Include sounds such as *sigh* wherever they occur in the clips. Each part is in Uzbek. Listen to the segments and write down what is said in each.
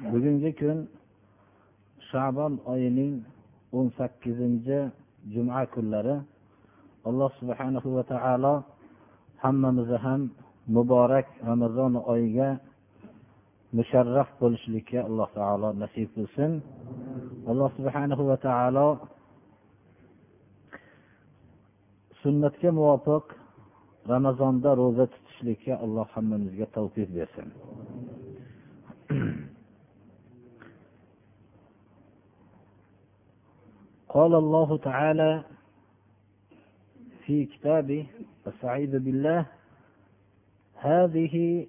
Bugungi kun shabon oyining o'n sakkizinchi juma kunlari. Alloh subhanahu va taolo hammamizni ham muborak ramazon oyiga musharraf bo'lishlikka alloh taolo nasib qilsin. Alloh subhanahu va taolo sunnatga muvofiq ramazonda ro'za tutishlikka alloh hammamizga tavfiq bersin. قال الله تعالى في كتابه السعيد بالله هذه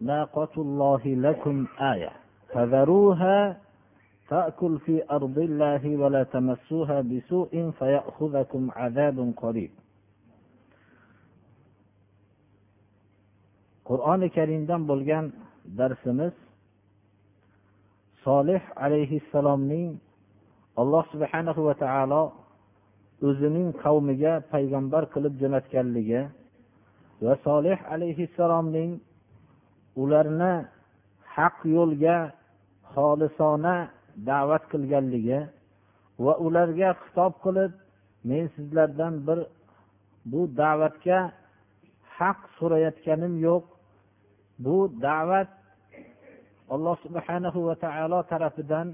ناقة الله لكم آية. فذروها تأكل في أرض الله ولا تمسوها بسوء فيأخذكم عذاب قريب. qur'oni karimdan bo'lgan darsimiz solih alayhissalomning alloh subhana va taolo o'zining qavmiga payg'ambar qilib jo'natganligi va solih alayhissalomning ularni haq yo'lga xolisona da'vat qilganligi va ularga xitob qilib men sizlardan bir bu da'vatga haq so'rayotganim yo'q. Bu da'vat alloh subhanahu va taolo tarafidan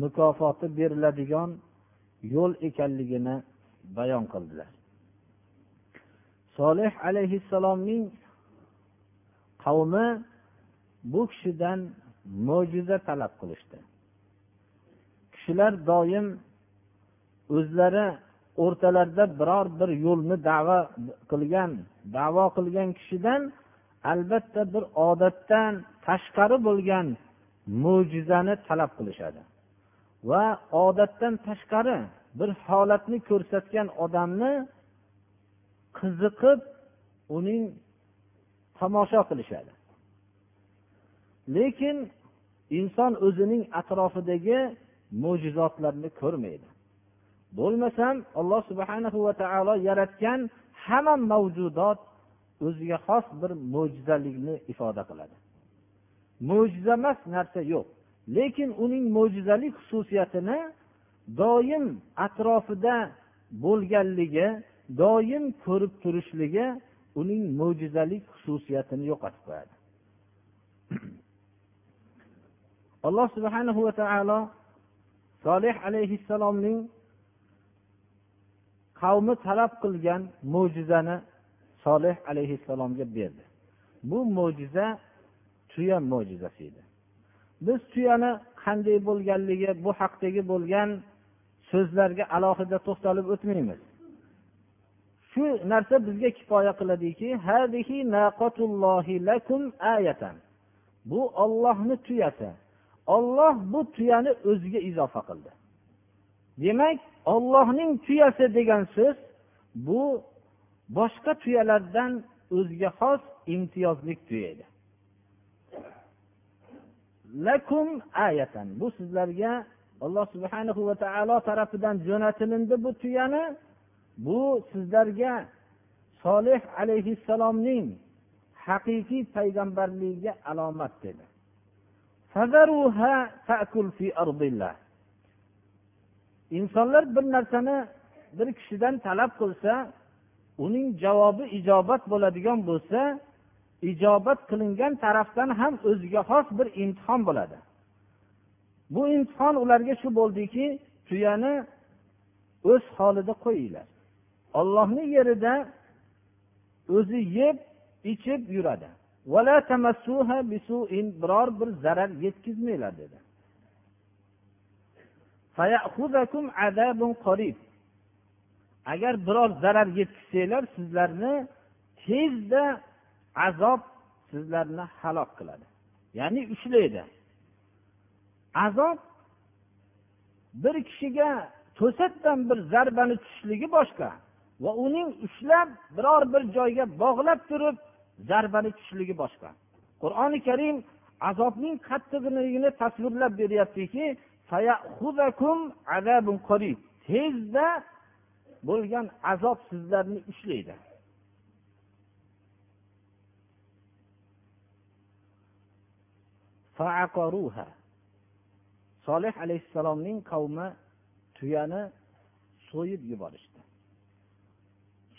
mukofoti beriladigan yo'l ekanligini bayon qildilar. Solih alayhissalomning qavmi bu kishidan mo'jiza talab qilishdi. Kishilar doim o'zlari o'rtalarida biror bir yo'lni davo qilgan davo qilgan kishidan albatta bir odatdan tashqari bo'lgan mo'jizani talab qilishadi. Va odatdan tashqari bir holatni ko'rsatgan odamni qiziqib uning tomosha qilishadi. Lekin inson o'zining atrofidagi mo'jizotlarni ko'rmaydi. Bo'lmasam alloh subhanahu va taolo yaratgan hamma mavjudot o'ziga xos bir mo'jizalikni ifoda qiladi. Mo'jiza emas narsa yo'q. Lekin uning mo'jizalik xususiyatini doim atrofida bo'lganligi doim ko'rib turishligi uning mo'jizalik xususiyatini yo'qotib qo'yadi. *clears throat* Alloh subhanahu va taolo solih alayhissalomning qavmi talab qilgan mo'jizani solih alayhissalomga berdi. Bu mo'jiza tuya mo'jizasi edi. Biz tuyani qanday bo'lganligi bu haqdagi bo'lgan so'zlarga alohida to'xtalib o'tmaymiz. Shu narsa bizga kifoya qiladiki bu ollohni tuyasi. Olloh bu tuyani o'ziga izofa qildi. Demak ollohning tuyasi degan so'z bu boshqa tuyalardan o'ziga xos imtiyozli tuya edi. Lakum ayatan. Bu sizlarga alloh subhanahu va taolo tarafidan jo'natilindi bu tuyani. Bu sizlarga solih alayhissalomning haqiqiy payg'ambarligiga alomat dedi. Insonlar bir narsani bir kishidan talab qilsa uning javobi ijobat bo'ladigan bo'lsa ijobat qilingan tarafdan ham o'ziga xos bir imtihon bo'ladi. Bu imtihon ularga shu bo'ldiki tuyani o'z holida qo'yinglar. Ollohni yerida o'zi yeb ichib yuradi. Biror bir zarar yetkazmanglar dedi. Agar biror zarar yetkazsanglar sizlarni tezda azob sizlarni halok qiladi. Ya'ni ushlaydi. Azob bir kishiga to'satdan bir zarbani tushishligi boshqa va uning ushlab biror bir joyga bog'lab turib zarbani tushishligi boshqa. Qur'oni karim azobning qattiqligini tasvirlab beryaptiki tezda bo'lgan azob sizlarni ushlaydi. Solih alayhissalomning qavmi tuyani so'yib yuborishdi.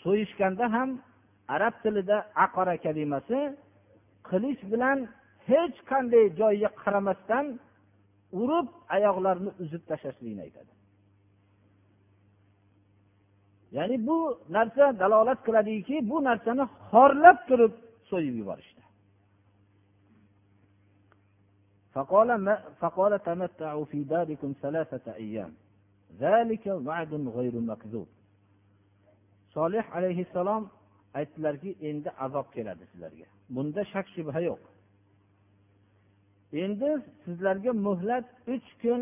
So'yishganda ham arab tilida aqora kalimasi qilich bilan hech qanday joyga qaramasdan urib oyoqlarini uzib tashlashlikni aytadi. Ya'ni bu narsa dalolat qiladiki bu narsani xorlab turib so'yib yuborish. فقال, ما فقال تمتعوا في داركم ثلاثة أيام ذلك وعد غير مكذوب solih alayhissalom aytdilarki endi azob keladi sizlarga bunda shak shubha yo'q endi sizlarga muhlat uch kun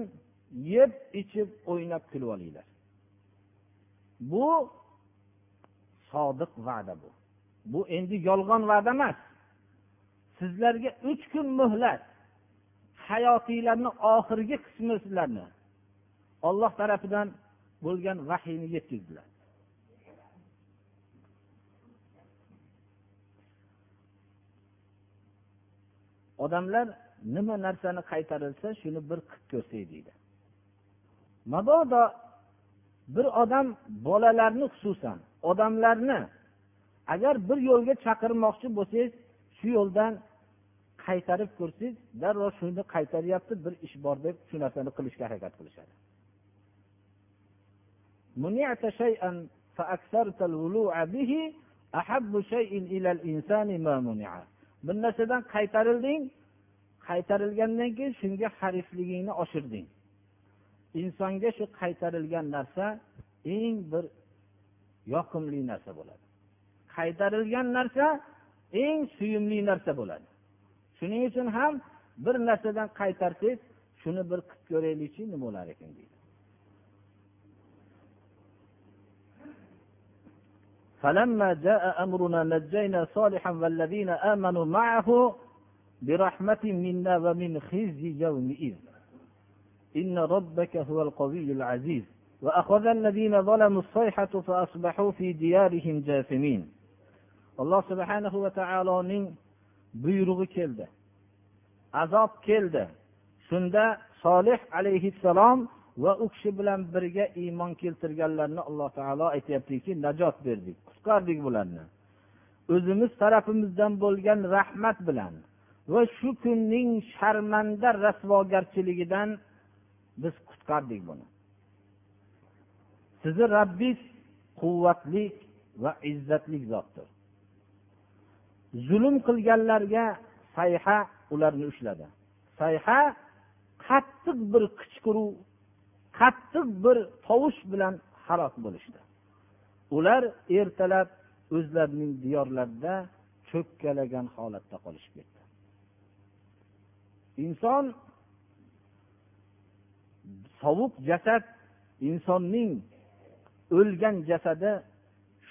yeb ichib o'ynab kulib olinglar bu sodiq va'da bu bu endi yolg'on va'da emas sizlarga uch kun muhlat hayotinglarni oxirgi qismi sizlarni olloh tarafidan bo'lgan vahiyni yetkazdilar. Odamlar nima narsani qaytarilsa shuni bir qilib ko'rsak deydi. Mabodo bir odam bolalarni xususan odamlarni agar bir yo'lga chaqirmoqchi bo'lsangiz shu yo'ldan qaytarib ko'rsangiz darrov shuni qaytaryapti bir ish bor deb shu narsani qilishga harakat qilishadi. Bir narsadan qaytarilding qaytarilgandan keyin shunga harifligingni oshirding. Insonga shu qaytarilgan narsa eng bir yoqimli narsa bo'ladi. Qaytarilgan narsa eng suyumli narsa bo'ladi. Shuning uchun ham bir narsadan qaytarsangiz shuni bir qilib ko'raylikchi nima bo'lar ekan deydi. فلما جاء أمرنا نجينا صالحا والذين آمنوا معه برحمة منا ومن خزي يومئذ إن ربك هو القوي العزيز وأخذ الذين ظلموا الصيحة فأصبحوا في ديارهم جاثمين alloh subhanahu va taoloning buyrug'i keldi. Azob keldi. Shunda solih alayhissalom va u kishi bilan birga iymon keltirganlarni alloh taolo aytyaptiki najot berdik qutqardik bularni. O'zimiz tarafimizdan bo'lgan rahmat bilan va shu kunning sharmanda rasvogarchiligidan biz qutqardik buni. Sizni rabbis quvvatli va izzatli zotdir. Zulm qilganlarga sayha ularni ushladi. Sayha qattiq bir qichqiruv qattiq bir tovush bilan halok bo'lishdi. Ular ertalab o'zlarining diyorlarida cho'kkalagan holatda qolishib ketdi. Inson sovuq jasad insonning o'lgan jasadi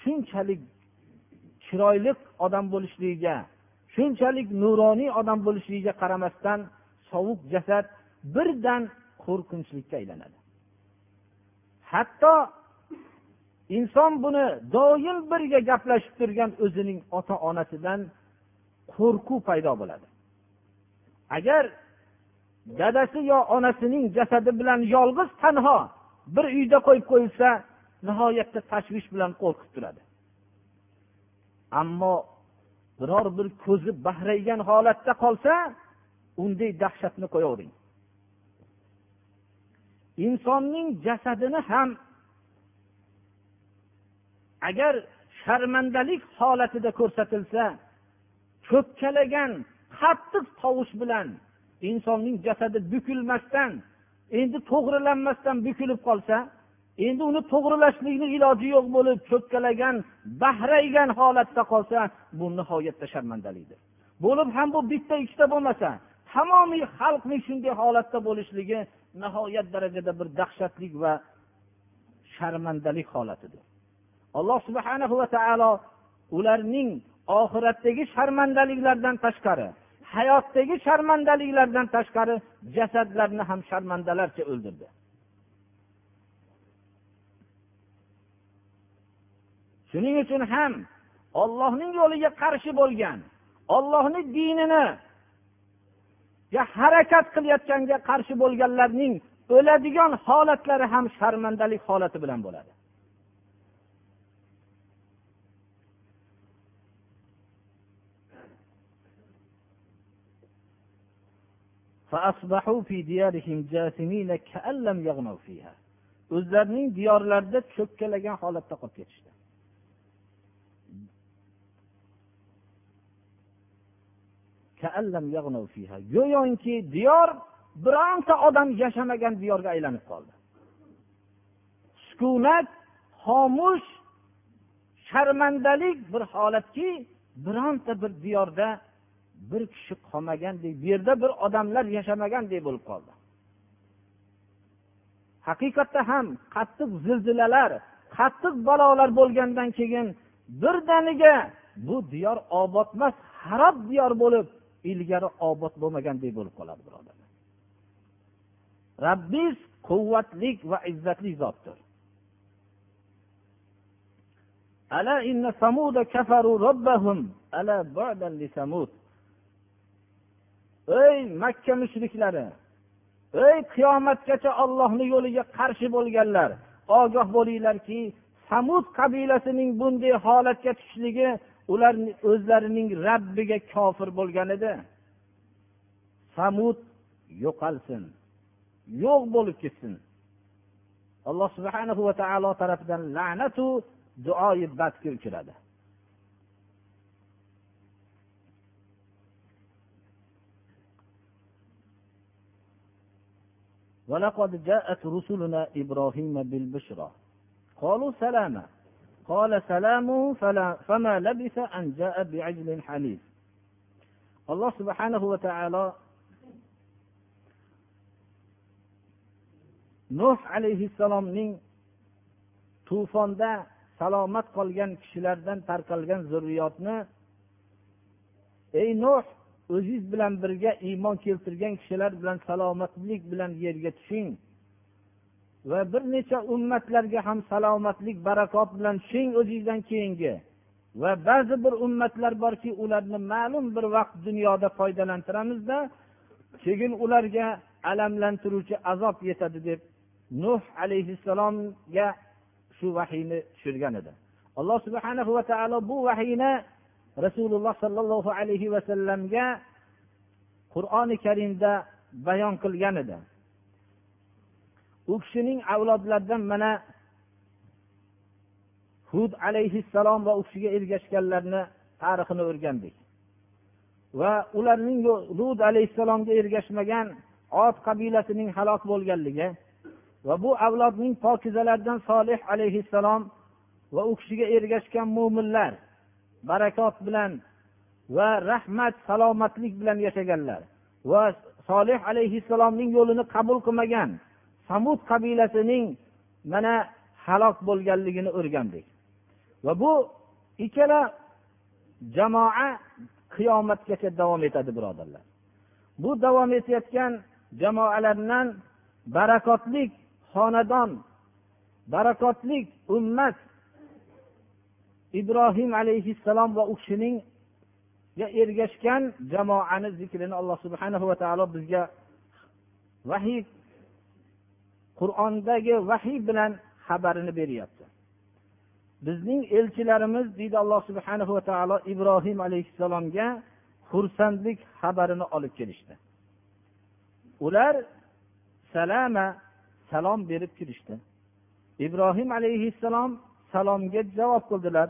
shunchalik chiroyli odam bo'lishligiga shunchalik nuroniy odam bo'lishligiga qaramasdan sovuq jasad birdan qo'rqinchlikka aylanadi. Hatto inson buni doim birga gaplashib turgan o'zining ota onasidan qo'rquv paydo bo'ladi. Agar dadasi yo onasining jasadi bilan yolg'iz tanho bir uyda qo'yib qo'yilsa nihoyatda tashvish bilan qo'rqib turadi. Ammo biror bir ko'zi bahraygan holatda qolsa unday dahshatni qo'yavering. Insonning jasadini ham agar sharmandalik holatida ko'rsatilsa cho'kkalagan qattiq tovush bilan insonning jasadi bukilmasdan endi to'g'rilanmasdan bukilib qolsa endi uni to'g'rilashlikni iloji yo'q bo'lib cho'kkalagan bahraygan holatda qolsa bu nihoyatda sharmandalikdir bo'lib ham bu bitta ikkita bo'lmasa tamomiy xalqning shunday holatda bo'lishligi nihoyat darajada bir dahshatlik va sharmandalik holatidir. Alloh subhana va taolo ularning oxiratdagi sharmandaliklardan tashqari hayotdagi sharmandaliklardan tashqari jasadlarni ham sharmandalarcha o'ldirdi. Shuning uchun ham ollohning yo'liga qarshi bo'lgan ollohni dinini harakat qilayotganga qarshi bo'lganlarning o'ladigan holatlari ham sharmandalik holati bilan bo'ladi. O'zlarining diyorlarida cho'kkalagan holatda qolib ketishdi. Go'yoki diyor bironta odam yashamagan diyorga aylanib qoldi. Sukunat xomush sharmandalik bir holatki bironta bir diyorda bir kishi qolmagandek bu yerda bir odamlar yashamagandek bo'lib qoldi. Haqiqatda ham qattiq zilzilalar qattiq balolar bo'lgandan keyin birdaniga bu diyor obod emas harob diyor bo'lib ilgari obod bo'lmagandek bo'lib qoladi birodarlar rabbiz quvvatlik va izzatli zotdir. Ala inna samuda kafaru robbahum ala ba'dan li samud. Ey makka mushriklari ey qiyomatgacha ollohni yo'liga qarshi bo'lganlar ogoh bo'linglarki samud qabilasining bunday holatga tushishligi ular o'zlarining rabbiga kofir bo'lgan edi samud yo'qolsin yo'q bo'lib ketsin alloh subhana va taolo tarafidan la'natu duoyi badga uchradi ولقد جاءت رسلنا إبراهيم بالبشرى قالوا سلاما قال سلام فلا فما لبث أن جاء بعجل حنيف alloh subhanahu va taolo nuh alayhissalomning tufonda salomat qolgan kishilardan tarqalgan zurriyotni ey nuh o'ziz bilan birga iymon keltirgan kishilar bilan salomatlik bilan yerga tushing va bir necha ummatlarga ham salomatlik barakot bilan tushing o'zingizdan keyingi. Va ba'zi bir ummatlar borki ularni ma'lum bir vaqt dunyoda foydalantiramizda keyin ularga alamlantiruvchi azob yetadi deb nuh alayhissalomga shu vahiyni tushirgan edi. Alloh subhana va taolo bu vahiyni rasululloh sollallohu alayhi vasallamga qur'oni karimda bayon qilgan edi. U kishining avlodlaridan mana hud alayhissalom va u kishiga ergashganlarni tarixini o'rgandik. Va ularning hud alayhissalomga ergashmagan ot qabilasining halok bo'lganligi va bu avlodning pokizalaridan solih alayhissalom va u kishiga ergashgan mo'minlar barakot bilan va rahmat salomatlik bilan yashaganlar va solih alayhissalomning yo'lini qabul qilmagan samud qabilasining mana halok bo'lganligini o'rgandik. Va bu ikkala jamoa qiyomatgacha davom etadi birodarlar. Bu davom etayotgan jamoalardan barakotlik xonadon barakotlik ummat ibrohim alayhissalom va u kishining ergashgan jamoani zikrini alloh subhana va taolo bizga vahiy qur'ondagi vahiy bilan xabarini beryapti. Bizning elchilarimiz deydi alloh subhana va taolo ibrohim alayhissalomga xursandlik xabarini olib kelishdi. Ular salama salom berib kirishdi. Ibrohim alayhissalom salomga javob qildilar.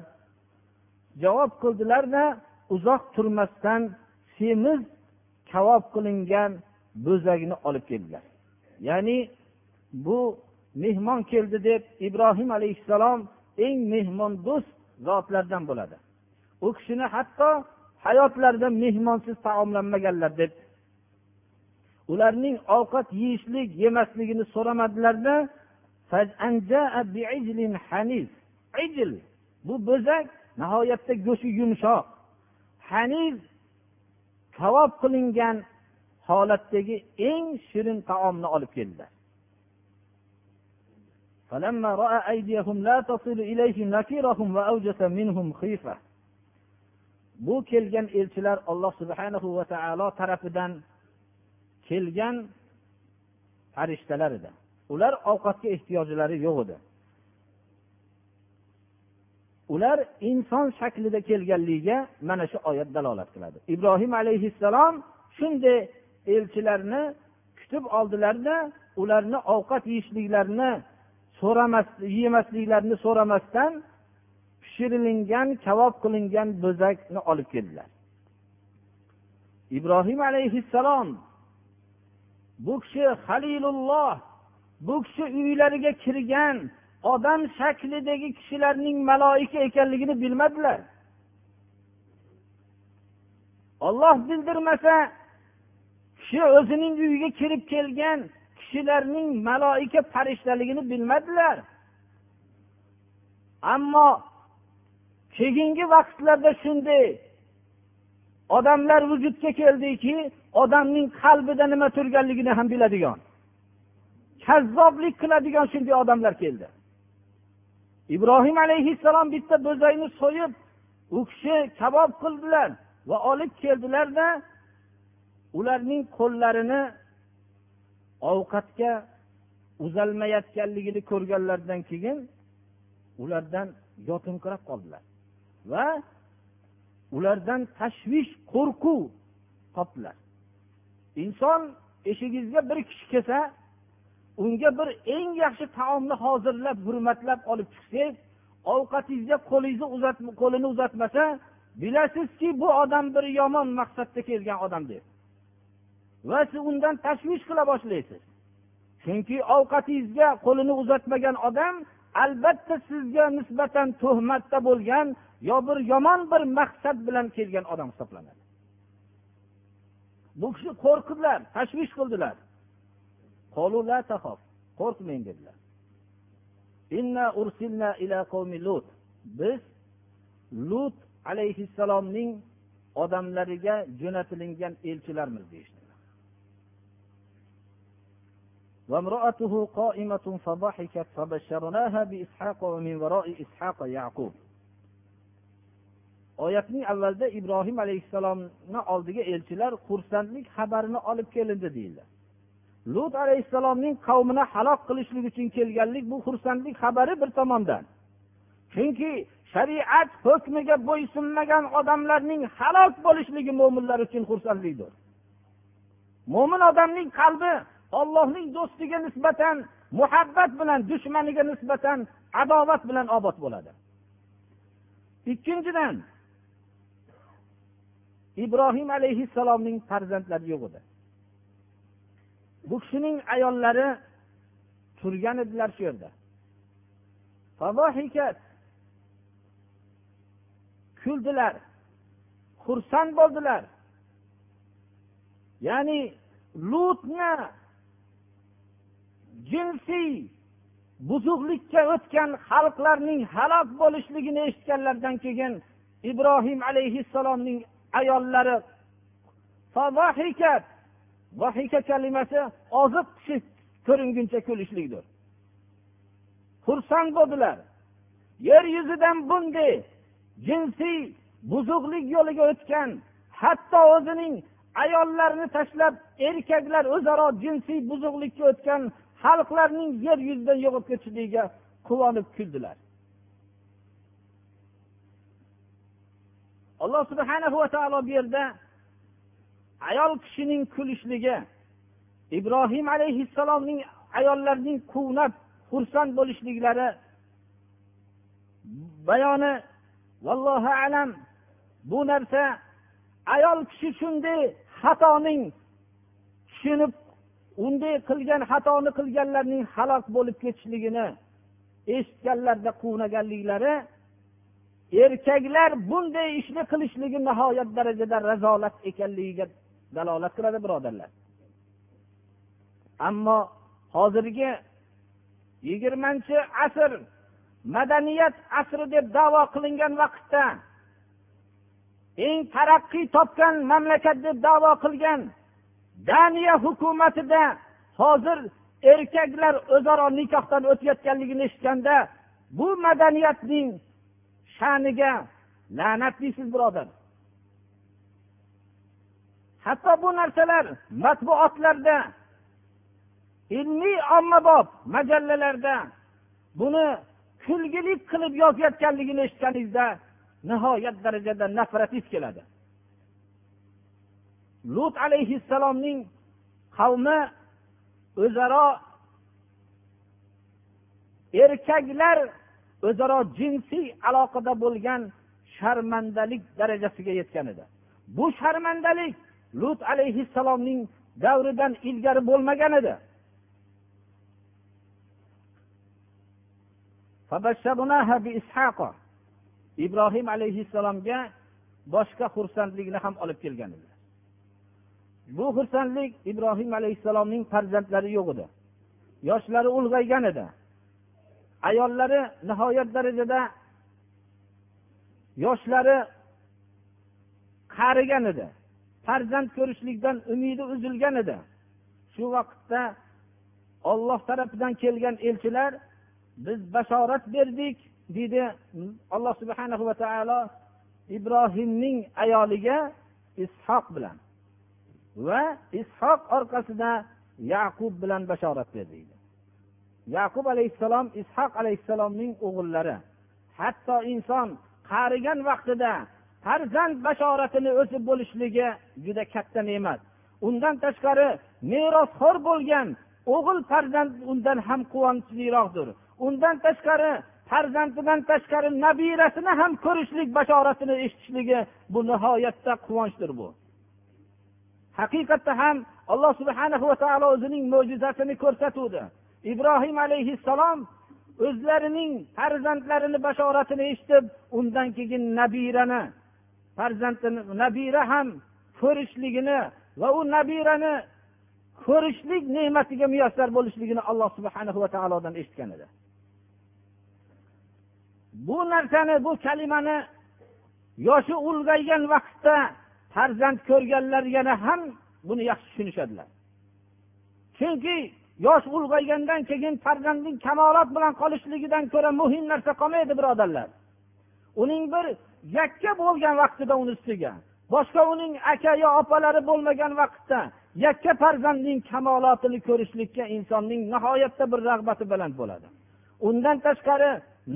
Javob qildilarda uzoq turmasdan semiz kavob qilingan bo'zakni olib keldilar. Ya'ni bu mehmon keldi deb ibrohim alayhissalom eng mehmondo'st zotlardan bo'ladi. U kishini hatto hayotlarida mehmonsiz taomlanmaganlar deb ularning ovqat yeyishlik yemasligini so'ramadilarda ijl bu bo'zak nihoyatda go'shti yumshoq. Haniz kavob qilingan holatdagi eng shirin taomni olib keldilar فلما رأى أيديهم لا تصل إليهم نكيرهم وأوجس منهم خيفة bu kelgan elchilar alloh subhanahu va taolo tarafidan kelgan farishtalar edi ular ovqatga ehtiyojlari yo'q edi ular inson shaklida kelganligiga mana shu oyat dalolat qiladi ibrohim alayhissalom shunday elchilarni kutib oldilarda ularni ovqat yeyishliklarini so'ramas yemasliklarini so'ramasdan pishirilgan kavob qilingan bo'zakni olib keldilar. Ibrohim alayhissalom bu kishi halilulloh bu kishi uylariga kirgan odam shaklidagi kishilarning maloika ekanligini bilmadilar. Olloh bildirmasa kishi o'zining uyiga kirib kelgan kishilarning maloika farishtaligini bilmadilar. Ammo keyingi vaqtlarda shunday odamlar vujudga keldiki odamning qalbida nima turganligini ham biladigan kazzoblik qiladigan shunday odamlar keldi. Ibrohim alayhissalom bitta bo'zakni so'yib u kishi kabob qildilar va olib keldilarda ularning qo'llarini ovqatga uzalmayotganligini ko'rganlaridan keyin ulardan yotinqirab qoldilar va ulardan tashvish qo'rquv topdilar. Inson eshigingizga bir kishi kelsa unga bir eng yaxshi taomni hozirlab hurmatlab olib chiqsangiz ovqatingizga qo'lingizni uzat qo'lini uzatmasa bilasizki bu odam bir yomon maqsadda kelgan odam deb. Va siz undan tashvish qila boshlaysiz. Chunki ovqatingizga qo'lini uzatmagan odam albatta sizga nisbatan tuhmatda bo'lgan yo bir yomon bir maqsad bilan kelgan odam hisoblanadi. Bu kishi qo'rqdilar tashvish qildilar. Qo'rqmang dedilar. Biz lut alayhissalomning odamlariga jo'natilingan elchilarmiz deyishdi. وامرأته قائمة فضحكت فبشرناها بإسحاق ومن وراء إسحاق يعقوب oyatning avvalida ibrohim alayhissalomni oldiga elchilar xursandlik xabarini olib kelindi deyildi lut alayhissalomning qavmini halok qilishlik uchun kelganlik bu xursandlik xabari bir tomondan chunki shariat hukmiga bo'ysunmagan odamlarning halok bo'lishligi mo'minlar uchun xursandlikdir mo'min odamning qalbi ollohning do'stiga nisbatan muhabbat bilan dushmaniga nisbatan adovat bilan obod bo'ladi. Ikkinchidan ibrohim alayhissalomning farzandlari yo'q edi. Bu kishining ayollari turgan edilar shu yerda. Kuldilar xursand bo'ldilar. Ya'ni lutni jinsiy buzuqlikka o'tgan xalqlarning halok bo'lishligini eshitganlaridan keyin ibrohim alayhissalomning ayollari vahika kalimasi oziq kishi ko'ringuncha kulishlikdir. Xursand bo'ldilar. Yer yuzidan bunday jinsiy buzuqlik yo'liga o'tgan hatto o'zining ayollarini tashlab erkaklar o'zaro jinsiy buzuqlikka o'tgan xalqlarning yer yuzidan yo'qolib ketishligiga quvonib kuldilar. Alloh subhana va taolo bu yerda ayol kishining kulishligi ibrohim alayhissalomning ayollarning quvnab xursand bo'lishliklari bayoni vallohu alam bu narsa ayol kishi shunday xatoning tushunib unday qilgan xatoni qilganlarning halok bo'lib ketishligini eshitganlarida quvnaganliklari erkaklar bunday ishni qilishligi nihoyat darajada razolat ekanligiga dalolat qiladi birodarlar. Ammo hozirgi yigirmanchi asr madaniyat asri deb davo qilingan vaqtda eng taraqqiy topgan mamlakat deb davo qilgan daniya hukumatida hozir erkaklar o'zaro nikohdan o'tayotganligini eshitganda bu madaniyatning sha'niga la'nat deysiz birodar. Hatto bu narsalar matbuotlarda ilmiy ommabop majallalarda buni kulgilik qilib yozayotganligini eshitganingizda nihoyat darajada nafratingiz keladi. Lut alayhissalomning qavmi o'zaro erkaklar o'zaro jinsiy aloqada bo'lgan sharmandalik darajasiga yetgan edi. Bu sharmandalik lut alayhissalomning davridan ilgari bo'lmagan edi. Ibrohim alayhissalomga boshqa xursandlikni ham olib kelgan edi. Bu xursandlik ibrohim alayhissalomning farzandlari yo'q edi. Yoshlari ulg'aygan edi. Ayollari nihoyat darajada yoshlari qarigan edi. Farzand ko'rishlikdan umidi uzilgan edi. Shu vaqtda olloh tarafidan kelgan elchilar biz bashorat berdik deydi alloh subhana va taolo ibrohimning ayoliga ishoq bilan. Va ishoq orqasida yaqub bilan bashorat berdi yaqub alayhissalom ishoq alayhissalomning o'g'illari hatto inson qarigan vaqtida farzand bashoratini o'sib bo'lishligi juda katta ne'mat. Undan tashqari merosxo'r bo'lgan o'g'il farzand undan ham quvonchliroqdir. Undan tashqari farzandidan tashqari nabirasini ham ko'rishlik bashoratini eshitishligi bu nihoyatda quvonchdir bu. Haqiqatda ham alloh subhana va taolo o'zining mo'jizasini ko'rsatuvdi. Ibrohim alayhissalom o'zlarining farzandlarini bashoratini eshitib undan keyin nabirani farzandini nabira ham ko'rishligini va u nabirani ko'rishlik ne'matiga muyassar bo'lishligini alloh subhana va taolodan eshitgan edi. Bu narsani bu kalimani yoshi ulg'aygan vaqtda farzand ko'rganlar yana ham buni yaxshi tushunishadilar. Chunki yosh ulg'aygandan keyin farzandning kamolot bilan qolishligidan ko'ra muhim narsa qolmaydi birodarlar. Uning bir yakka bo'lgan vaqtida uni ustiga boshqa uning aka yo opalari bo'lmagan vaqtda yakka farzandning kamolotini ko'rishlikka insonning nihoyatda bir rag'bati baland bo'ladi. Undan tashqari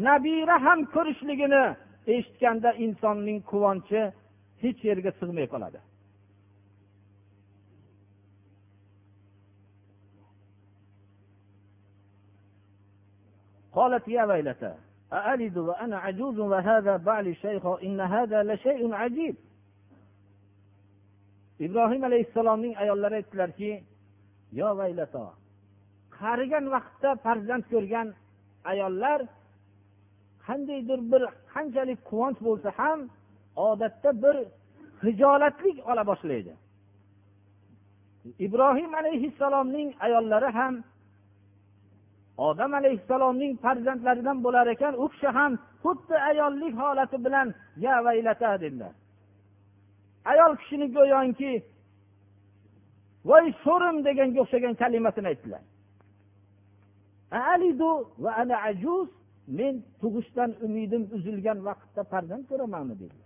nabira ham ko'rishligini eshitganda insonning quvonchi hech yerga sig'may qoladi قالت يا ويلتى أألد وأنا عجوز وهذا بعلي شيخ إن هذا لشيء عجيب ibrohim alayhissalomning ayollari aytdilarki yo vaylato qarigan vaqtda farzand ko'rgan ayollar qandaydir bir qanchalik quvonch bo'lsa ham odatda bir hijolatlik ola boshlaydi. Ibrohim alayhissalomning ayollari ham odam alayhissalomning farzandlaridan bo'lar ekan u kishi ham xuddi ayollik holati bilan ya vaylata dedilar. Ayol kishini go'yoki voy sho'rim deganga o'xshagan kalimasini aytdilar. Men tug'ishdan umidim uzilgan vaqtda farzand ko'ramanmi dedilar.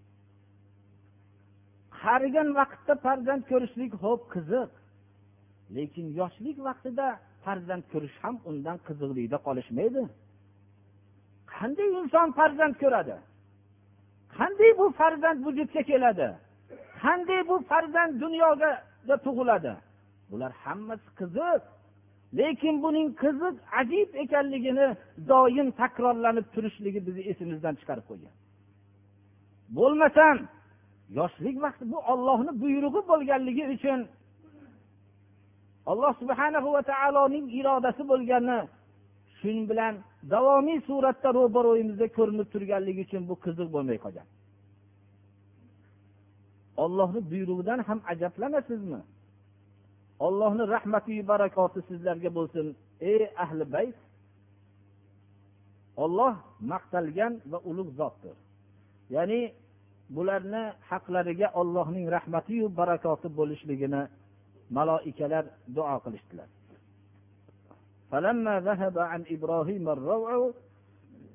qarigan vaqtda farzand ko'rishlik ho'p qiziq. Lekin yoshlik vaqtida farzand ko'rish ham undan qiziqlikda qolishmaydi. Qanday inson farzand ko'radi? Qanday bu farzand vujudga keladi? Qanday bu farzand dunyoga tug'iladi? Bular hammasi qiziq. Lekin buning qiziq ajib ekanligini doim takrorlanib turishligi bizni esimizdan chiqarib qo'ygan. Bo'lmasam yoshlik vaqti bu ollohni buyrug'i bo'lganligi uchun alloh subhanahu va taoloning irodasi bo'lgani shu bilan davomiy suratda ro'baro'yimizda ko'rinib turganligi uchun bu qiziq bo'lmay qolgan. Ollohni buyrug'idan ham ajablanasizmi ollohni rahmatiyu barakoti sizlarga bo'lsin ey ahli bayt. Olloh maqtalgan va ulug' zotdir. Ya'ni bularni haqlariga ollohning rahmatiyu barakoti bo'lishligini maloikalar duo qilishdilar فلما ذهب عن إبراهيم الروع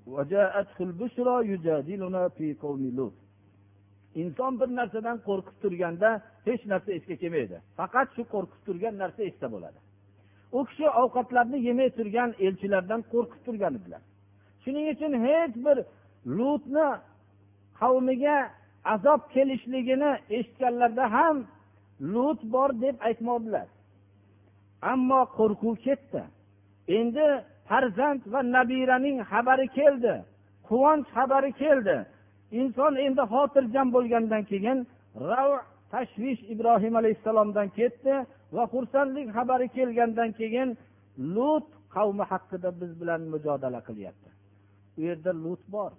وجاءته البشرى يجادلنا في قوم لوط inson bir narsadan qo'rqib turganda hech narsa esga kelmaydi faqat shu qo'rqib turgan narsa esda bo'ladi u kishi ovqatlarni yemay turgan elchilardan qo'rqib turgan edilar shuning uchun hech bir lutni qavmiga azob kelishligini eshitganlarida ham lut bor deb aytmadilar ammo qo'rquv ketdi. Endi farzand va nabiraning xabari keldi quvonch xabari keldi. Inson endi xotirjam bo'lgandan keyin rav tashvish ibrohim alayhissalomdan ketdi va xursandlik xabari kelgandan keyin lut qavmi haqida biz bilan mujodala qilyapti. U yerda lut bor.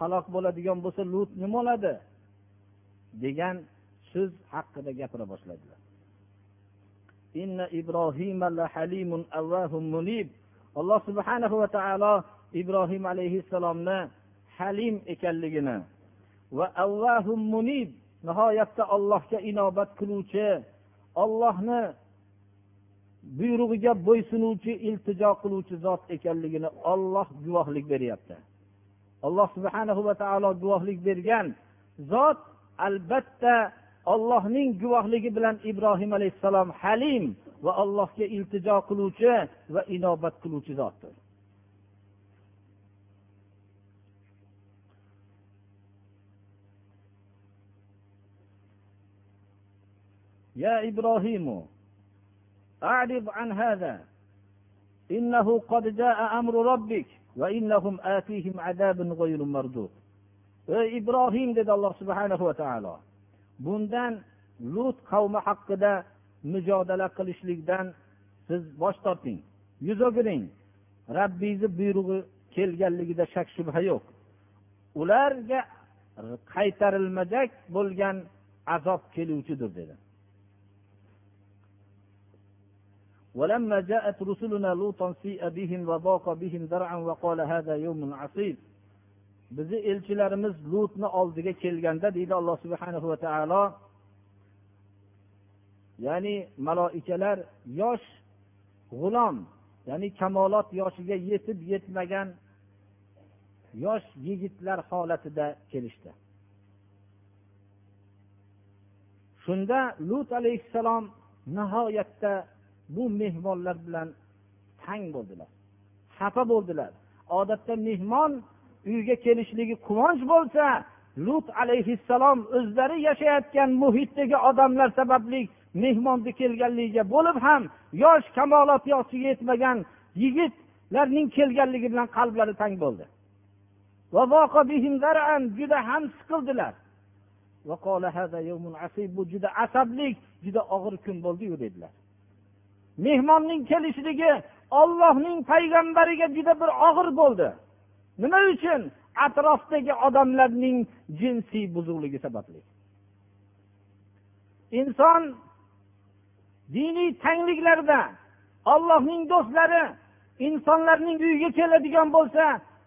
Halok bo'ladigan bo'lsa lut nima bo'ladi degan so'z haqida gapira boshladilar. Alloh subhanahu va taolo ibrohim alayhissalomni halim ekanligini va avvahum munib nihoyatda ollohga inobat qiluvchi ollohni buyrug'iga bo'ysunuvchi iltijo qiluvchi zot ekanligini olloh guvohlik beryapti. Alloh subhanahu va taolo guvohlik bergan zot albatta ollohning guvohligi bilan ibrohim alayhissalom halim va allohga iltijo qiluvchi va inobat qiluvchi zotdir يا إبراهيم أعرض عن هذا إنه قد جاء أمر ربك وإنهم آتيهم عذاب غير مردود ey ibrohim dedi alloh subhanahu va taolo bundan lut qavmi haqida mujodala qilishlikdan siz bosh torting yuz o'giring rabbingizni buyrug'i kelganligida shak shubha yo'q ularga qaytarilmajak bo'lgan azob keluvchidir dedi ولما جاءت رسلنا لوطا سيء بهم وضاق بهم ذرعا وقال هذا يوم عصيب bizni elchilarimiz lutni oldiga kelganda deydi alloh subhanahu va taolo ya'ni maloikalar yosh g'ulom ya'ni kamolot yoshiga yetib yetmagan yosh yigitlar holatida kelishdi. Shunda lut alayhissalom nihoyatda bu mehmonlar bilan tang bo'ldilar xafa bo'ldilar. Odatda mehmon uyga kelishligi quvonch bo'lsa lut alayhissalom o'zlari yashayotgan muhitdagi odamlar sababli mehmonni kelganligiga bo'lib ham yosh kamolot yoshiga yetmagan yigitlarning kelganligi bilan qalblari tang bo'ldi. Juda ham siqildilar. Bu juda asablik juda og'ir kun bo'ldiyu dedilar. Mehmonning kelishligi ollohning payg'ambariga juda bir og'ir bo'ldi. Nima uchun atrofdagi odamlarning jinsiy buzuqligi sababli? Inson diniy tangliklarda ollohning do'stlari insonlarning uyiga keladigan bo'lsa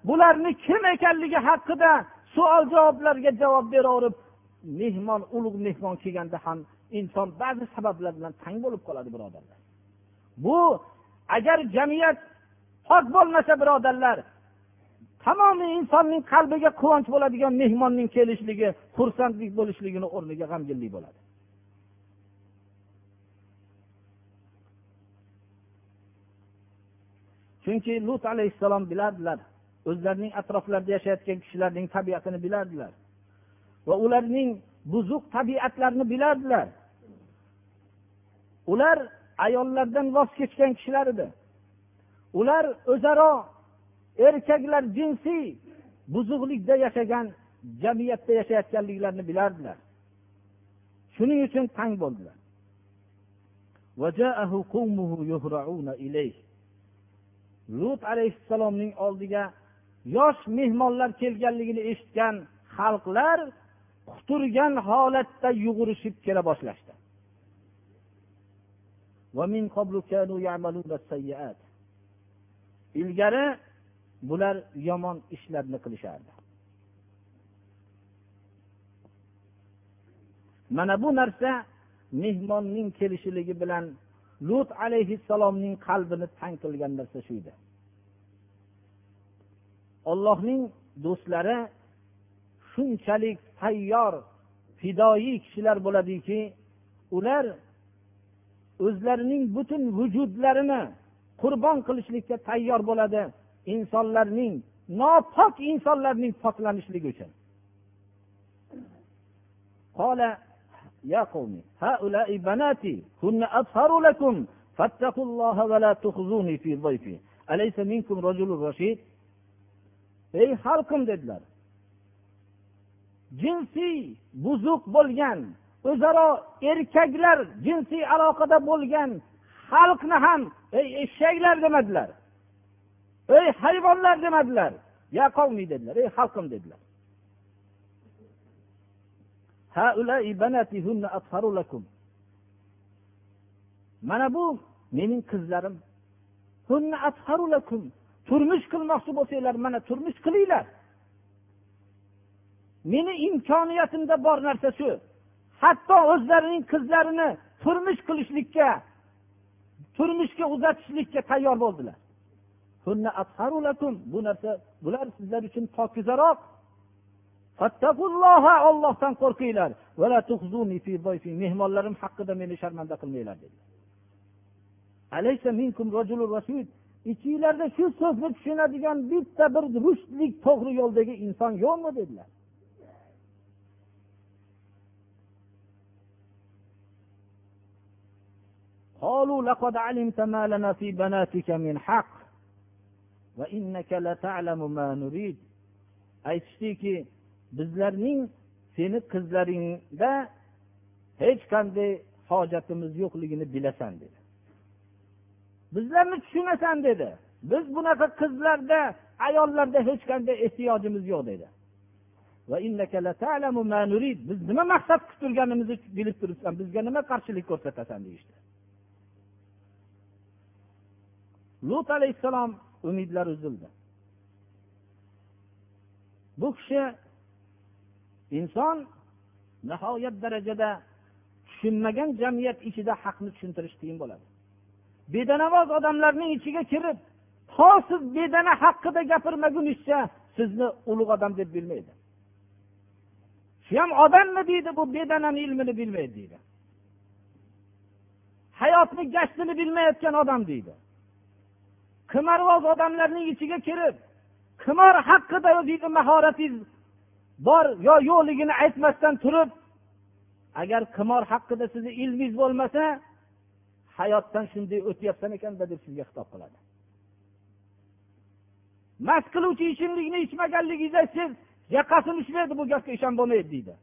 bularni kim ekanligi haqida savol javoblarga javob beraverib mehmon ulug' mehmon kelganda ham inson ba'zi sabablar bilan tang bo'lib qoladi birodarlar. Bu agar jamiyat pok bo'lmasa birodarlar tamomiy insonning qalbiga quvonch bo'ladigan mehmonning kelishligi xursandlik bo'lishligini o'rniga g'amginlik bo'ladi. Chunki lut alayhissalom bilardilar o'zlarining atroflarida yashayotgan kishilarning tabiatini bilardilar va ularning buzuq tabiatlarini bilardilar. Ular ayollardan voz kechgan kishilar edi. Ular o'zaro erkaklar jinsiy buzuqlikda yashagan jamiyatda yashayotganliklarini bilardilar. Shuning uchun tang bo'ldilar. Lut alayhissalomning oldiga yosh mehmonlar kelganligini eshitgan xalqlar quturgan holatda yugurishib kela boshlashdi. Ilgari bular yomon ishlarni qilishardi. Mana bu narsa mehmonning kelishiligi bilan lut alayhissalomning qalbini tang qilgan narsa shu edi. Ollohning do'stlari shunchalik tayyor fidoyi kishilar bo'ladiki ular o'zlarining butun vujudlarini qurbon qilishlikka tayyor bo'ladi. insonlarning nopok insonlarning poklanishligi uchun قال يا قوم هؤلاء بناتي هن أطهر لكم فاتقوا الله ولا تخزوني في ضيفي أليس منكم رجل رشيد ey xalqim dedilar jinsiy buzuq bo'lgan o'zaro erkaklar jinsiy aloqada bo'lgan xalqni ham ey eshaklar demadilar Ey hayvonlar demadilar. Ya qavmiy dedilar ey xalqim dedilar. Mana bu mening qizlarim. Turmush qilmoqchi bo'lsanglar mana turmush qilinglar. Meni imkoniyatimda bor narsa shu. Hatto o'zlarining qizlarini turmush qilishlikka turmushga uzatishlikka tayyor bo'ldilar. bu narsa bular sizlar uchun pokizaroq ollohdan qo'rqinglar mehmonlarim haqida meni sharmanda qilmanglar dedilar ichinglarda shu so'zni tushunadigan bitta bir rushdlik to'g'ri yo'ldagi inson yo'qmi dedilar قالوا لقد علمت ما لنا في بناتك من حق aytishdiki bizlarning seni qizlaringda hech qanday hojatimiz yo'qligini bilasan dedi. Bizlarni tushunasan dedi. Biz bunaqa qizlarda ayollarda hech qanday ehtiyojimiz yo'q dedi. Biz nima maqsad qilib turganimizni bilib turibsan bizga nima qarshilik ko'rsatasan deyishdi. Lut alayhissalom umidlari uzildi. Bu kishi inson nihoyat darajada tushunmagan jamiyat ichida haqni tushuntirish qiyin bo'ladi. Bedanavoz odamlarning ichiga kirib to siz bedana haqida gapirmagunizcha sizni ulug' odam deb bilmaydi. Shu ham odammi deydi bu bedanani ilmini bilmaydi deydi. Hayotni gashtini bilmayotgan odam deydi. Qimorvoz odamlarning ichiga kirib qimor haqida o'zingizni mahoratingiz bor yo yo'qligini aytmasdan turib agar qimor haqida sizni ilmingiz bo'lmasa hayotdan shunday o'tyapsan ekanda deb sizga xitob qiladi. Mast qiluvchi ichimlikni ichmaganligingizda siz yoqasini ushlaydi bu gapga ishon bo'lmaydi deydi.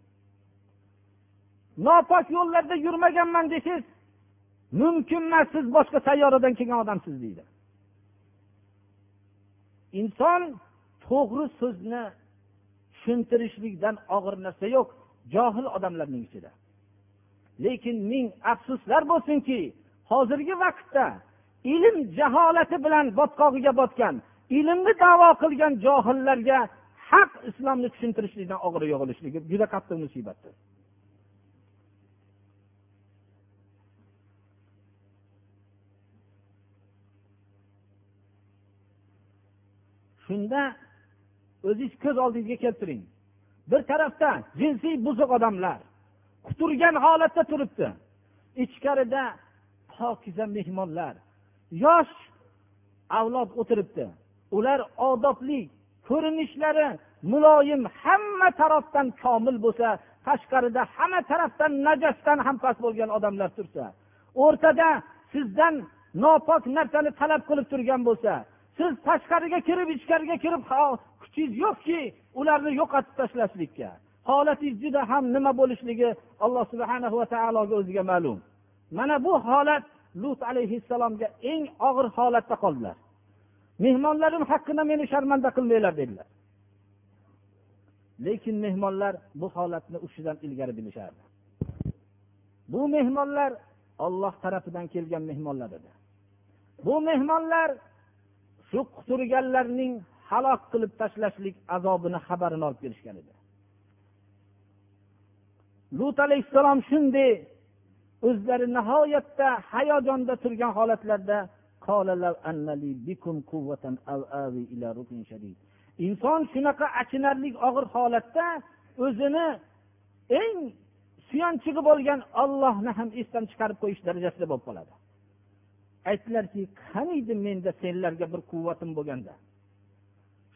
Nopok yo'llarda yurmaganman desangiz mumkin emas siz boshqa sayyoradan kelgan odamsiz deydi. Inson to'g'ri so'zni tushuntirishlikdan og'ir narsa yo'q johil odamlarning ichida. Lekin ming afsuslar bo'lsinki hozirgi vaqtda ilm jaholati bilan botqog'iga botgan ilmni davo qilgan johillarga haq islomni tushuntirishlikdan og'ir yog'ilishligi juda qattiq musibatdir. Shunda o'zingiz ko'z oldingizga keltiring. Bir tarafda jinsiy buzuq odamlar quturgan holatda turibdi. Ichkarida pokiza mehmonlar yosh avlod o'tiribdi. Ular odobli ko'rinishlari muloyim hamma tarafdan komil bo'lsa tashqarida hamma tarafdan najasdan ham past bo'lgan odamlar tursa o'rtada sizdan nopok narsani talab qilib turgan bo'lsa siz tashqariga kirib ichkariga kirib kuchingiz yo'qki ularni yo'qotib tashlashlikka. Holatingiz juda ham nima bo'lishligi alloh subhana va taologa o'ziga ma'lum. Mana bu holat lut alayhissalomga eng og'ir holatda qoldilar. Mehmonlarim haqqida meni sharmanda qilmanglar dedilar. Lekin mehmonlar bu holatni ushidan ilgari bilishardi. Bu mehmonlar olloh tarafidan kelgan mehmonlar edi. Bu mehmonlar shu quturganlarning halok qilib tashlashlik azobini xabarini olib kelishgan edi. Lut alayhissalom shunday o'zlari nihoyatda hayajonda turgan holatlarda inson shunaqa achinarli og'ir holatda o'zini eng suyanchig'i bo'lgan ollohni ham esdan chiqarib qo'yish darajasida bo'lib qoladi. Aytdilarki qaniydi menda senlarga bir quvvatim bo'lganda?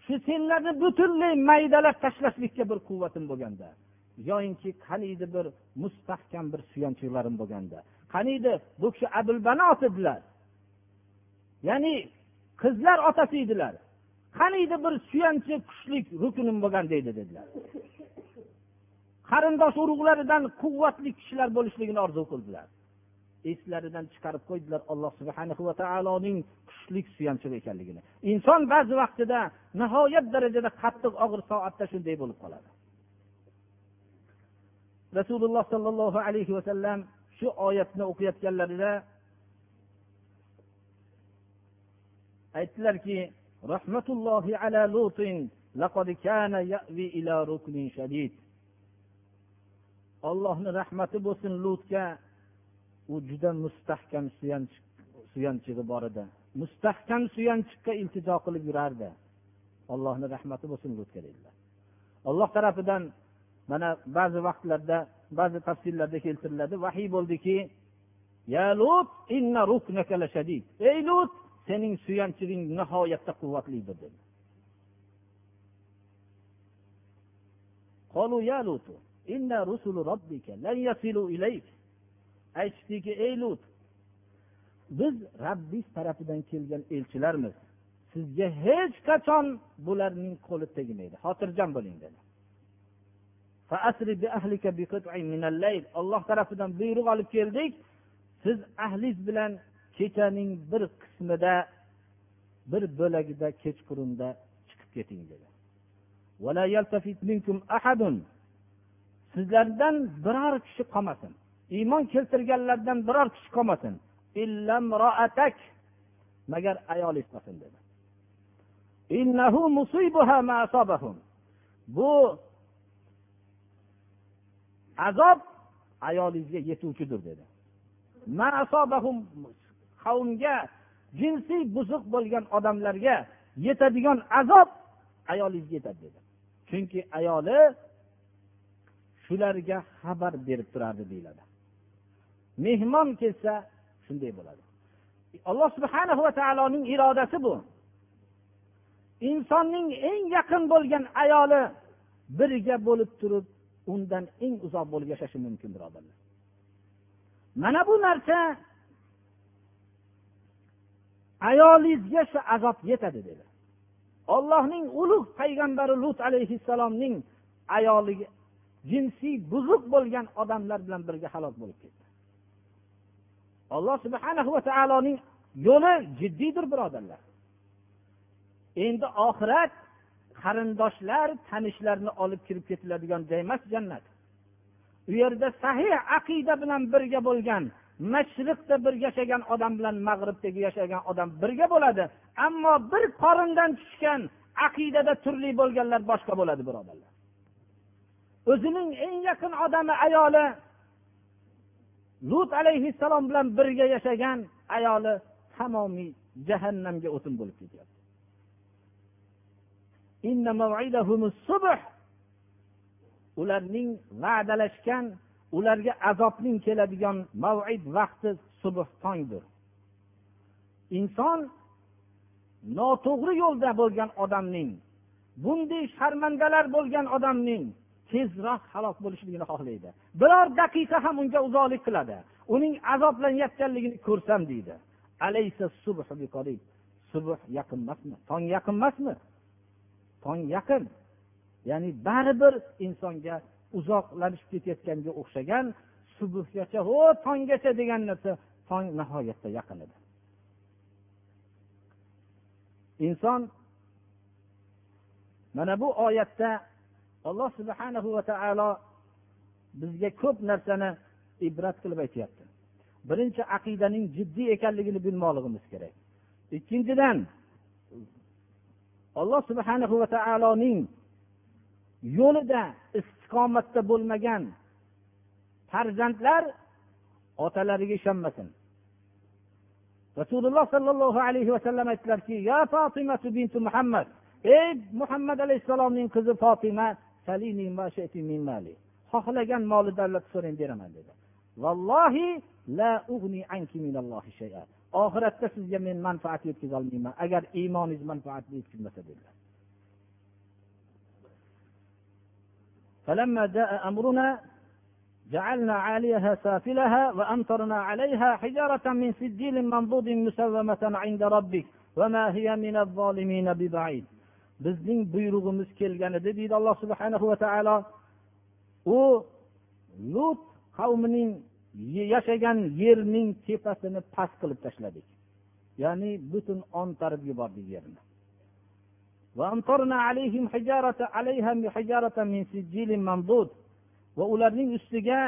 Shu senlarni butunlay maydalab tashlashlikka bir quvvatim bo'lganda. Yoyinki qaniydi bir mustahkam bir suyanchiqlarim bo'lganda. Qaniydi bu kishi abulbanot edilar? Ya'ni qizlar otasi edilar. Qaniydi bir suyanchi kuchlik rukunim bo'lgan deydi dedilar. Qarindosh urug'laridan quvvatli kishilar bo'lishligini orzu qildilar. Eslaridan chiqarib qo'ydilar alloh subhana va taoloning kuchli suyanchig'i ekanligini. Inson ba'zi vaqtida nihoyat darajada qattiq og'ir soatda shunday bo'lib qoladi. Rasululloh sollallohu alayhi vasallam shu oyatni o'qiyotganlarida aytdilarki rahmatullohi ala lutin laqad kana ya'vi ila ruknin shadid. Allohni rahmati bo'lsin lutga u juda mustahkam suyanchig'i bor edi mustahkam suyanchiqqa iltijo qilib yurardi allohni rahmati bo'lsin lutga dedilar olloh tarafidan mana ba'zi vaqtlarda ba'zi tafsirlarda keltiriladi vahiy bo'ldiki ya lut inna ruknaka lashadid ey lut sening suyanchig'ing nihoyatda quvvatlidir dedi قالوا يا لوط إن رسل ربك لن يصلوا إليك aytishdiki ey lut biz rabbiz tarafidan kelgan elchilarmiz. Sizga hech qachon bularning qo'li tegmaydi. Xotirjam bo'ling dedi. Alloh tarafidan buyruq olib keldik. Siz ahlingiz bilan kechaning bir qismida bir bo'lagida kechqurunda chiqib keting dedi. Sizlardan biror kishi qolmasin. Iymon keltirganlardan biror kishi qolmasin. Magar ayolingiz qolsin dedi. Bu azob ayolingizga yetuvchidir dedi. Qavmga jinsiy buzuq bo'lgan odamlarga yetadigan azob ayolingizga yetadi dedi. Chunki ayoli shularga xabar berib turardi deyiladi. Mehmon kelsa shunday bo'ladi. Alloh subhana va taoloning irodasi bu. Insonning eng yaqin bo'lgan ayoli birga bo'lib turib undan eng uzoq bo'lib yashashi mumkin birodarlar mana bu narsa ayolingizga shu azob yetadi dedi. Ollohning ulug' payg'ambari lut alayhissalomning ayoli jinsiy buzuq bo'lgan odamlar bilan birga halok bo'lib ketdi. Alloh subhana va taoloning yo'li jiddiydir birodarlar. Endi oxirat qarindoshlar tanishlarni olib kirib ketiladigan joy emas jannat. U yerda sahih aqida bilan birga bo'lgan mashriqda bir yashagan odam bilan mag'ribdagi yashagan odam birga bo'ladi ammo bir qorindan tushgan aqidada turli bo'lganlar boshqa bo'ladi birodarlar. O'zining eng yaqin odami ayoli lut alayhissalom bilan birga yashagan ayoli tamomiy jahannamga o'tin bo'lib ketyapti. Ularning va'dalashgan ularga azobning keladigan mavid vaqti subh tongdir. Inson noto'g'ri yo'lda bo'lgan odamning bunday sharmandalar bo'lgan odamning tezroq halok bo'lishligini xohlaydi. Biror daqiqa ham unga uzoqlik qiladi. Uning azoblanayotganligini ko'rsam deydi. Subh yaqin emasmi? Tong yaqin emasmi? Tong yaqin. Ya'ni baribir insonga uzoqlashib ketayotganga o'xshagan subhgacha ho tonggacha degan narsa tong nihoyatda yaqin edi. Inson mana bu oyatda alloh subhanahu va taolo bizga ko'p narsani ibrat qilib aytyapti. Birinchi aqidaning jiddiy ekanligini bilmoqligimiz kerak. Ikkinchidan alloh subhanahu va taoloning yo'lida istiqomatda bo'lmagan farzandlar otalariga ishonmasin. Rasululloh sollallohu alayhi vasallam aytdilarki ya fotima bintu muhammad ey muhammad alayhissalomning qizi fotima xohlagan moli davlat so'rang beraman dedi vallohi la ug'ni anki minallohi shay'a oxiratda sizga men manfaat yetkazolmayman agar iymoningiz manfaat yetkazmasa dedilar فلما جاء أمرنا جعلنا عاليها سافلها وأمطرنا عليها حجارة من سجيل منضود مسومة عند ربك وما هي من الظالمين ببعيد bizning buyrug'imiz kelgan edi deydi alloh subhanahu va taolo u lut qavmining yashagan yerning tepasini past qilib tashladik. Ya'ni butun ontarib yubordik yerni. Va ularning ustiga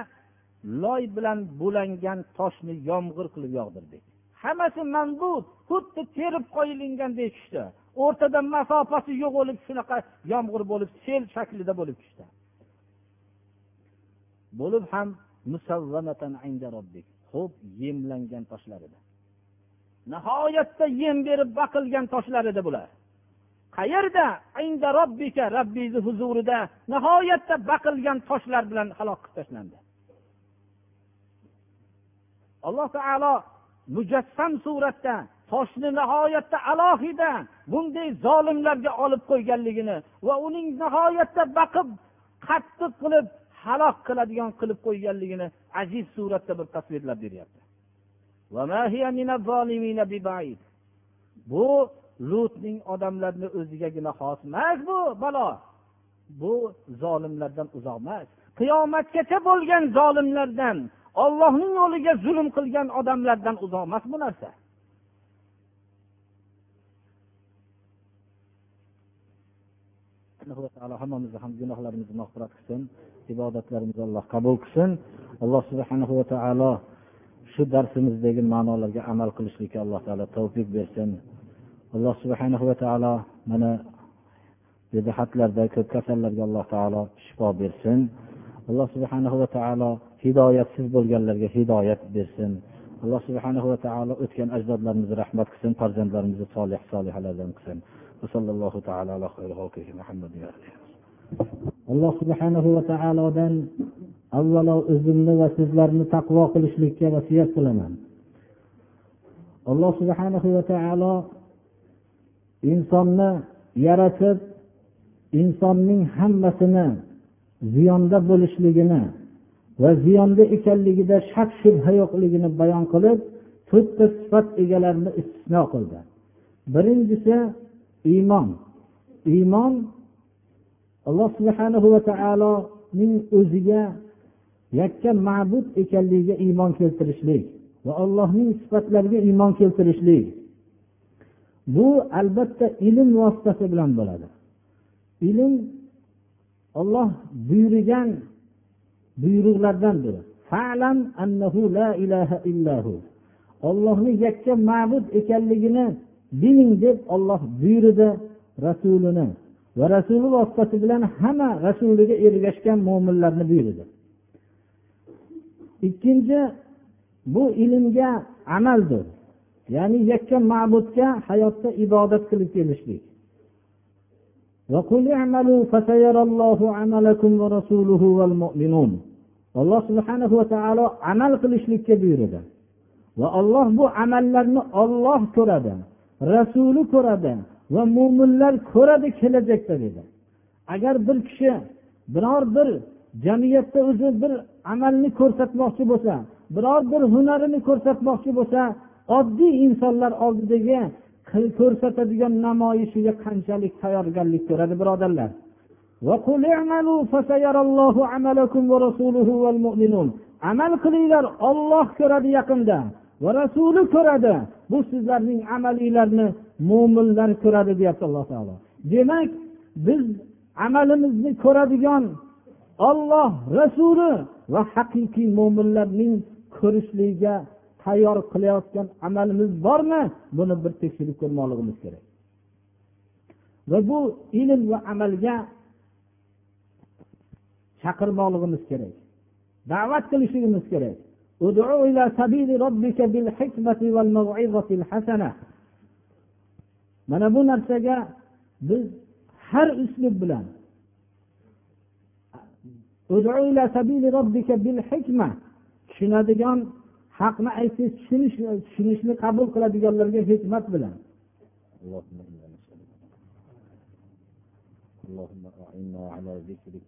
loy bilan bo'langan toshni yomg'ir qilib yog'dirdik. Hammasi mandud xuddi terib qo'yilgandek tushdi. O'rtada masofasi yo'q bo'lib shunaqa yomg'ir bo'lib sel shaklida bo'lib tushdi. Bo'lib ham ho'p yemlangan toshlar edi. Nihoyatda yem berib baqilgan toshlar edi bular. Qayerda? Inda robbika robbingizni huzurida nihoyatda baqilgan toshlar bilan halok qilib tashlandi. Alloh taolo mujassam suratda toshni nihoyatda alohida bunday zolimlarga olib qo'yganligini va uning nihoyatda baqib qattiq qilib halok qiladigan qilib qo'yganligini aziz suratda bir tasvirlab beryapti. Bu lutning odamlarni o'zigagina xos emas bu balo. Bu zolimlardan uzoq emas. Qiyomatgacha bo'lgan zolimlardan ollohning yo'liga zulm qilgan odamlardan uzoq emas bu narsa. Hammamizni ham gunohlarimizni mag'firat qilsin ibodatlarimizni alloh qabul qilsin. Alloh subhanahu va taolo shu darsimizdagi ma'nolarga amal qilishlikka alloh taolo tavfiq bersin. Alloh subhanahu va taolo mana bedahatlarda ko'p kasallarga alloh taolo shifo bersin. Alloh subhanahu va taolo hidoyatsiz bo'lganlarga hidoyat bersin. Alloh subhanahu va taolo o'tgan ajdodlarimizga rahmat qilsin farzandlarimizni solih solihalardan qilsin. Vasallallohu taala ala alloh subhanahu va taolodan avvalo o'zimni va sizlarni taqvo qilishlikka vasiyat qilaman. Alloh subhanahu va taolo insonni yaratib insonning hammasini ziyonda bo'lishligini va ziyonda ekanligida shak shubha yo'qligini bayon qilib to'rtta sifat egalarini istisno qildi. Birinchisi iymon. Iymon alloh subhanahu va taoloning o'ziga yakka ma'bud ekanligiga iymon keltirishlik va allohning sifatlariga iymon keltirishlik. Bu albatta ilm vositasi bilan bo'ladi. Ilm olloh buyurgan buyruqlardandir ollohni yakka ma'bud ekanligini biling deb olloh buyurdi rasulini va rasuli vositasi bilan hamma rasuliga ergashgan mo'minlarni buyurdi. Ikkinchi bu ilmga amaldir. Ya'ni yakka ma'budga hayotda ibodat qilib kelishlik. Alloh subhanahu va taolo amal qilishlikka buyurdi. Va olloh bu amallarni olloh ko'radi. Rasuli ko'radi va mo'minlar ko'radi kelajakda dedi. Agar bir kishi biror bir jamiyatda o'zi bir amalni ko'rsatmoqchi bo'lsa biror bir hunarini ko'rsatmoqchi bo'lsa oddiy insonlar oldidagi ko'rsatadigan namoyishiga qanchalik tayyorgarlik ko'radi birodarlar? amal qilinglar olloh ko'radi yaqinda. Va rasuli ko'radi bu sizlarning amalinglarni mo'minlar ko'radi deyapti alloh taolo. Demak biz amalimizni ko'radigan olloh rasuli va haqiqiy mo'minlarning ko'rishligiga tayyor qilayotgan amalimiz bormi? Buni bir tekshirib ko'rmoqligimiz kerak. Va bu ilm va amalga chaqirmoqligimiz kerak. Da'vat qilishligimiz kerak. mana bu narsaga biz har uslub bilan tushunadigan haqni aytsangiz tushunish tushunishni qabul qiladiganlarga hikmat bilan اللهم أعنا على ذكرك